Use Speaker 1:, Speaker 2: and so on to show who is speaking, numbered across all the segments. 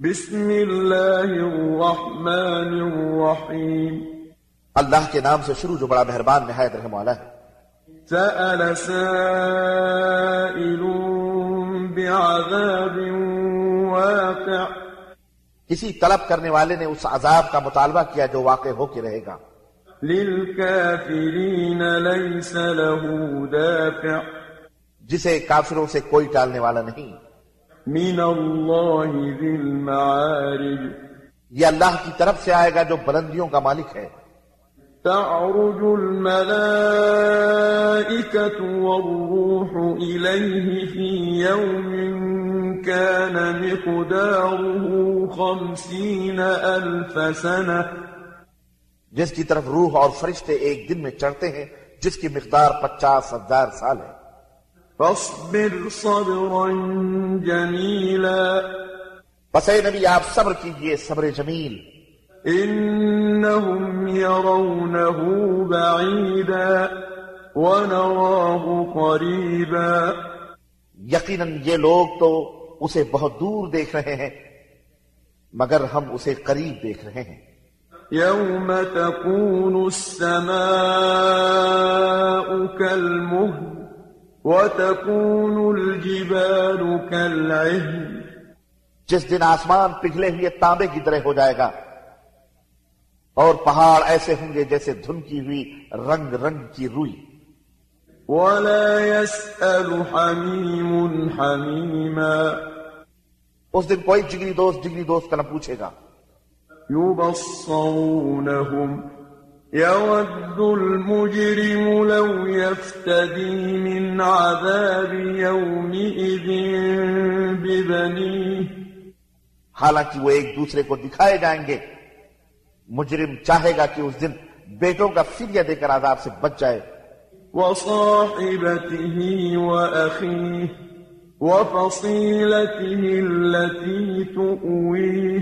Speaker 1: بسم الله الرحمن الرحيم
Speaker 2: اللہ کے نام سے شروع جو بڑا مہربان نہایت رحم والا ہے۔
Speaker 1: سأل سائل بعذاب واقع۔
Speaker 2: کسی طلب کرنے والے نے اس عذاب کا مطالبہ کیا جو واقع ہو کے رہے گا۔
Speaker 1: للكافرين ليس له دافع۔
Speaker 2: جسے کافروں سے کوئی ٹالنے والا نہیں۔
Speaker 1: من الله ذي المعارج.
Speaker 2: یہ اللہ کی طرف سے آئے گا جو بلندیوں کا مالک ہے.
Speaker 1: تعرج الملائكة والروح إليه في يوم كان مقداره خمسين ألف سنة
Speaker 2: جس کی طرف روح اور فرشتے ایک دن میں چڑھتے ہیں جس کی مقدار پچاس ہزار سال ہے.
Speaker 1: فاصبر صبرا جميلا.
Speaker 2: بس اے نبی آپ صبر کیجیے صبر جمیل۔
Speaker 1: إنهم يرونه بعيدا ونراه قريبا
Speaker 2: یقیناً یہ لوگ تو اسے بہت دور دیکھ رہے ہیں مگر ہم اسے قریب دیکھ رہے ہیں۔
Speaker 1: يوم تكون السماء كالمهل وتكون الجبال كالعهن.
Speaker 2: جس دن آسمان پگھلے ہوئے تانبے کی طرح ہو جائے گا اور پہاڑ ایسے ہوں گے جیسے دھن کی ہوئی رنگ رنگ کی روئی۔
Speaker 1: ولا يسأل حميم حميما.
Speaker 2: اس دن کوئی جگری دوست جگری دوست کا نہ پوچھے گا۔
Speaker 1: يبصرونهم. يود المجرم لو يفتدي من عذاب يومئذ ببنيه.
Speaker 2: حالانکہ وہ ایک دوسرے کو دکھائے جائیں گے۔ مجرم چاہے گا کہ اس دن بیٹوں کا فدیہ دے کر عذاب سے بچ جائے۔
Speaker 1: وصاحبته وأخيه وفصيلته التي تؤويه.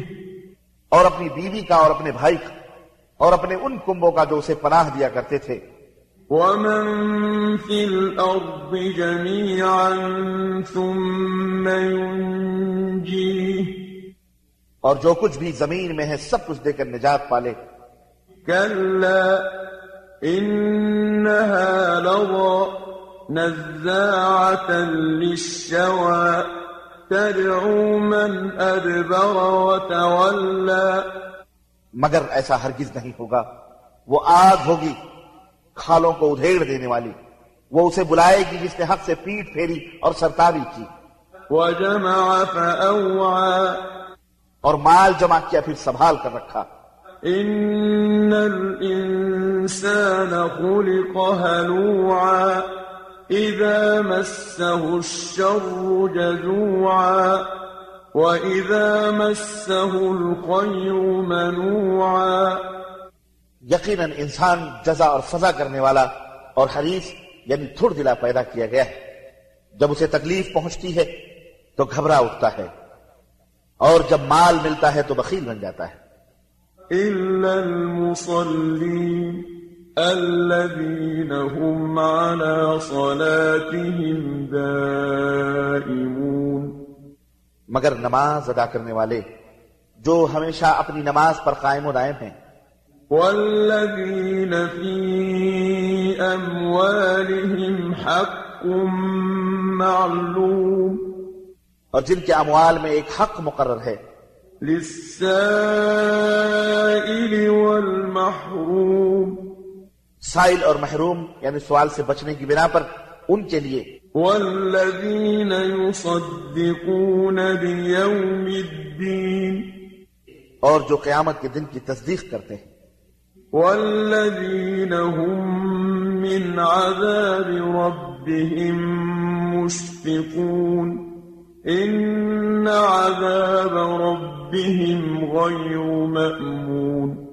Speaker 2: اور اپنی بیوی کا اور اپنے بھائی کا۔ اور اپنے ان کنبوں کا جو اسے پناہ دیا کرتے تھے۔
Speaker 1: ومن في الأرض جميعا ثم ينجيه
Speaker 2: اور جو کچھ بھی زمین میں ہے سب کچھ دے کر نجات پالے۔
Speaker 1: كلا إنها لظى نزاعة للشوى تدعو من أدبر وتولى
Speaker 2: مگر ایسا ہرگز نہیں ہوگا۔ وہ آگ ہوگی کھالوں کو ادھیڑ دینے والی۔ وہ اسے بلائے گی جس نے حق سے پیٹ پھیری اور سرتابی کی۔
Speaker 1: وجمع فأوعى۔
Speaker 2: اور مال جمع کیا پھر سنبھال کر رکھا۔
Speaker 1: إن الإنسان خلق هلوعا۔ إذا مسه الشر جزوعا۔ وإذا مسه الخير منوعا
Speaker 2: یقیناً انسان جزا اور سزا کرنے والا اور حریص یعنی تھوڑ دلا پیدا کیا گیا ہے۔ جب اسے تکلیف پہنچتی ہے تو گھبرا اٹھتا ہے اور جب مال ملتا ہے تو بخیل بن جاتا ہے۔
Speaker 1: إلا المصلين الذين هم على صلاتهم دائمون
Speaker 2: مگر نماز ادا کرنے والے جو ہمیشہ اپنی نماز پر قائم و دائم ہیں۔
Speaker 1: والذين في أموالهم حق معلوم۔
Speaker 2: اور جن کے اموال میں ایک حق مقرر ہے۔
Speaker 1: للسائل والمحروم۔
Speaker 2: سائل اور محروم یعنی سوال سے بچنے کی بنا پر ان کے لیے۔
Speaker 1: والذين يصدقون بيوم الدين
Speaker 2: اور جو قیامت کے دن کی تصدیق کرتے ہیں۔
Speaker 1: والذين هم من عذاب ربهم مشفقون۔ إن عذاب ربهم غير مأمون۔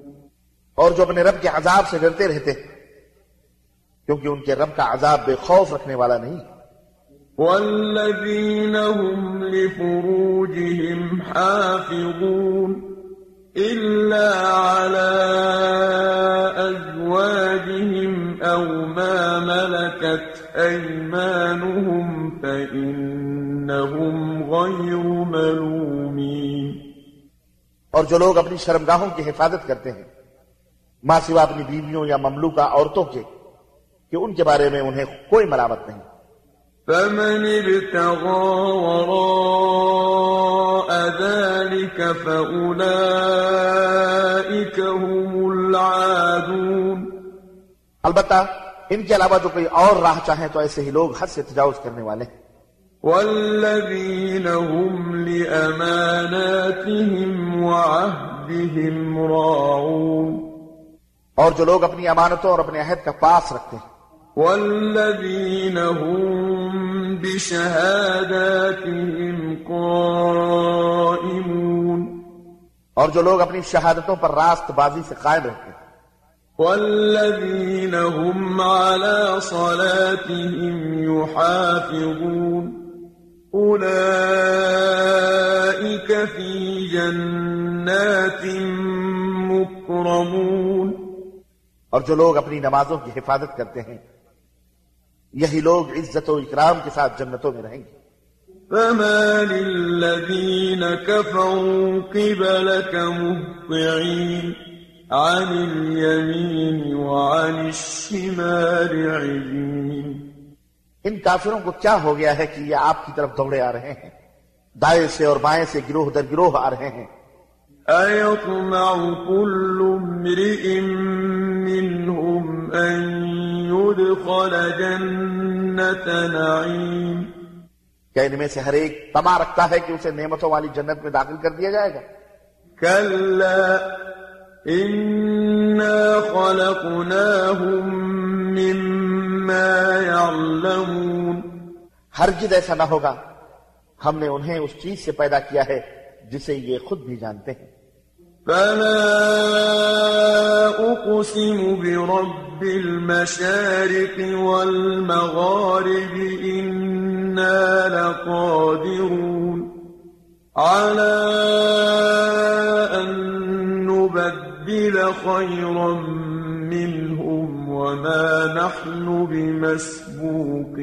Speaker 2: اور جو اپنے رب کے عذاب سے ڈرتے رہتے ہیں۔ کیونکہ ان کے رب کا عذاب بے خوف رکھنے والا نہیں۔
Speaker 1: والذين هم لفروجهم حافظون إلا على أزواجهم أو ما ملكت أيمانهم فإنهم غير ملومين
Speaker 2: اور جو لوگ اپنی شرمگاہوں کی حفاظت کرتے ہیں ماں سوا اپنی بیویوں یا مملوکہ عورتوں کے کہ ان کے بارے میں انہیں کوئی ملامت نہیں۔
Speaker 1: فمن ابتغى وراء ذلك فأولئك هم العادون۔
Speaker 2: البتہ ان کے علاوہ جو کوئی اور راہ چاہیں تو ایسے ہی لوگ حد سے تجاوز کرنے والے۔ ہیں
Speaker 1: والذين هم لأماناتهم وعهدهم راعون۔
Speaker 2: اور جو لوگ اپنی امانتوں اور اپنے عہد کا پاس رکھتے ہیں۔
Speaker 1: والذين هم بشهاداتهم قائمون
Speaker 2: اور جو لوگ اپنی شہادتوں پر راست بازی سے قائم رہتے ہیں۔
Speaker 1: والذين هم على صلاتهم يحافظون أولئك في جنات مكرمون
Speaker 2: اور جو لوگ اپنی نمازوں کی حفاظت کرتے ہیں یہی لوگ عزت و اکرام کے ساتھ جنتوں میں رہیں گے۔
Speaker 1: فما للذين كفروا قبلك مهطعين عن اليمين وعن الشمال عزين
Speaker 2: ان کافروں کو کیا ہو گیا ہے کہ یہ آپ کی طرف دوڑے آ رہے ہیں؟ دائیں سے اور بائیں سے گروہ در گروہ آ رہے ہیں۔
Speaker 1: أيطمع كل امرئ منهم أن يدخل جنة نعيم
Speaker 2: کیا ان میں سے ہر ایک تما رکھتا ہے کہ اسے نعمتوں والی جنت میں داخل کر دیا جائے گا؟
Speaker 1: كلا إنا خلقناهم مما يعلمون
Speaker 2: ہرگز ایسا نہ ہوگا ہم نے انہیں اس چیز سے پیدا کیا ہے جسے یہ خود بھی جانتے ہیں۔
Speaker 1: فلا أقسم برب المشارق والمغارب إنا لقادرون على أن نبدل خيرا منهم وما نحن بمسبوقين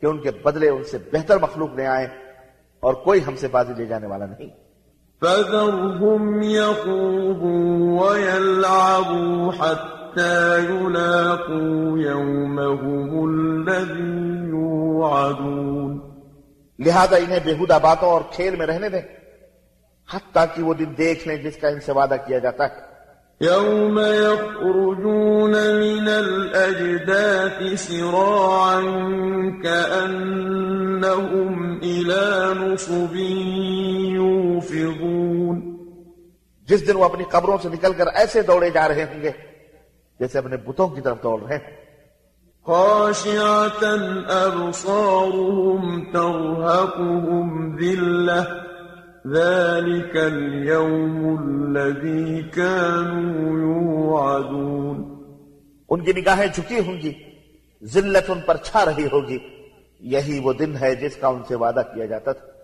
Speaker 2: کہ ان کے بدلے ان سے بہتر مخلوق لے آئیں اور کوئی ہم سے بازی لے جانے والا نہیں۔
Speaker 1: فذرهم يخوضوا ويلعبوا حتى يلاقوا يومهم الذي يوعدون۔
Speaker 2: لہذا انہیں بےحدہ باتوں اور کھیل میں رہنے دیں حتیٰ کہ وہ دن دیکھ لیں جس کا ان سے وعدہ کیا جاتا ہے۔
Speaker 1: يوم يخرجون من الأجداث سراعا كأنهم إلى نصب يوفضون
Speaker 2: جس دن وہ اپنی قبروں سے نکل کر ایسے دوڑے جا رہے ہوں گے جیسے اپنے بتوں کی طرف دوڑ رہے ہیں
Speaker 1: خاشعة أبصارهم ترهقهم ذلة ذلك اليوم الذي كانوا يوعدون
Speaker 2: ان کی نگاہیں جھکی ہوں گی، ذلت ان پر چھا رہی ہوگی۔ یہی وہ دن ہے جس کا ان سے وعدہ کیا جاتا تھا۔